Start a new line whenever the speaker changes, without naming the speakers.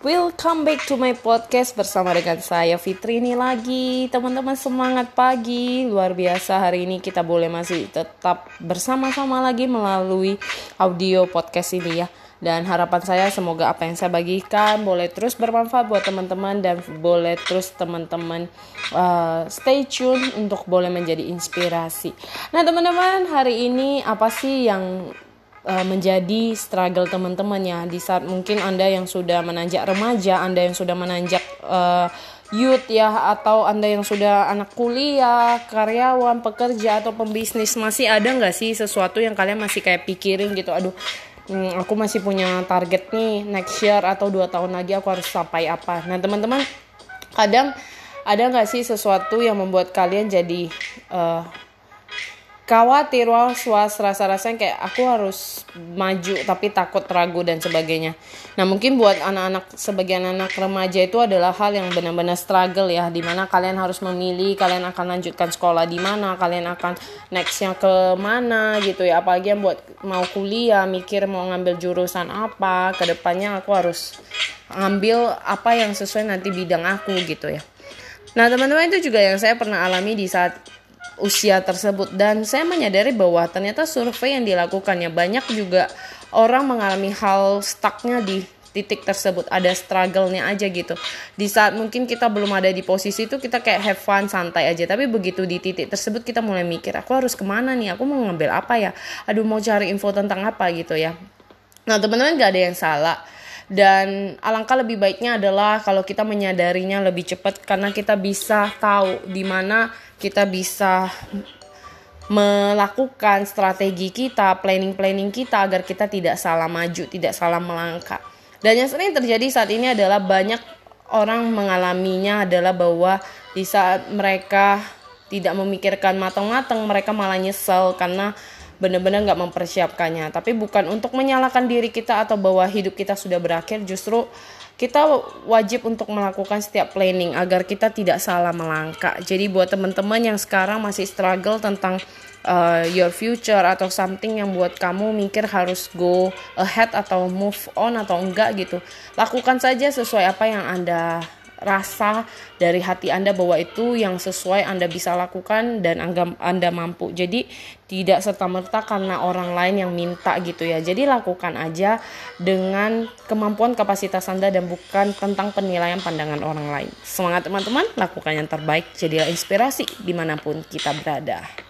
Welcome back to my podcast bersama dengan saya Fitri. Ini lagi Teman-teman semangat pagi. Luar biasa hari ini kita boleh masih tetap bersama-sama lagi melalui audio podcast ini ya. Dan harapan saya semoga apa yang saya bagikan boleh terus bermanfaat buat teman-teman dan boleh terus teman-teman uh, stay tune untuk boleh menjadi inspirasi. Nah teman-teman hari ini apa sih yang uh, menjadi struggle teman-teman ya di saat mungkin anda yang sudah menanjak remaja, anda yang sudah menanjak uh, youth ya atau anda yang sudah anak kuliah, karyawan, pekerja atau pembisnis masih ada nggak sih sesuatu yang kalian masih kayak pikirin gitu, aduh hmm, aku masih punya target nih next year atau dua tahun lagi aku harus sampai apa. Nah teman-teman kadang ada nggak sih sesuatu yang membuat kalian jadi uh, khawatir was was rasa rasanya kayak aku harus maju tapi takut ragu dan sebagainya. Nah mungkin buat anak-anak sebagian anak remaja itu adalah hal yang benar-benar struggle ya di mana kalian harus memilih kalian akan lanjutkan sekolah di mana kalian akan nextnya ke mana gitu ya. Apalagi yang buat mau kuliah mikir mau ngambil jurusan apa ke depannya aku harus ngambil apa yang sesuai nanti bidang aku gitu ya. Nah teman-teman itu juga yang saya pernah alami di saat usia tersebut. Dan saya menyadari bahwa ternyata survei yang dilakukannya banyak juga orang mengalami hal stucknya di titik tersebut. Ada struggle-nya aja gitu. Di saat mungkin kita belum ada di posisi itu kita kayak have fun santai aja. Tapi begitu di titik tersebut kita mulai mikir aku harus ke mana nih? Aku mau ngambil apa ya? Aduh mau cari info tentang apa gitu ya. Nah teman-teman gak ada yang salah. Dan alangkah lebih baiknya adalah kalau kita menyadarinya lebih cepat karena kita bisa tahu di mana kita bisa melakukan strategi kita, planning-planning kita agar kita tidak salah maju, tidak salah melangkah. Dan yang sering terjadi saat ini adalah banyak orang mengalaminya adalah bahwa di saat mereka tidak memikirkan matang-matang, mereka malah nyesel karena benar-benar nggak mempersiapkannya. Tapi bukan untuk menyalahkan diri kita atau bahwa hidup kita sudah berakhir, justru kita wajib untuk melakukan setiap planning agar kita tidak salah melangkah. Jadi buat teman-teman yang sekarang masih struggle tentang uh, your future atau something yang buat kamu mikir harus go ahead atau move on atau enggak gitu. Lakukan saja sesuai apa yang Anda rasa dari hati Anda bahwa itu yang sesuai Anda bisa lakukan dan Anda mampu. Jadi tidak serta-merta karena orang lain yang minta gitu ya. Jadi lakukan aja dengan kemampuan kapasitas Anda dan bukan tentang penilaian pandangan orang lain. Semangat teman-teman, lakukan yang terbaik, jadilah inspirasi di mana pun kita berada.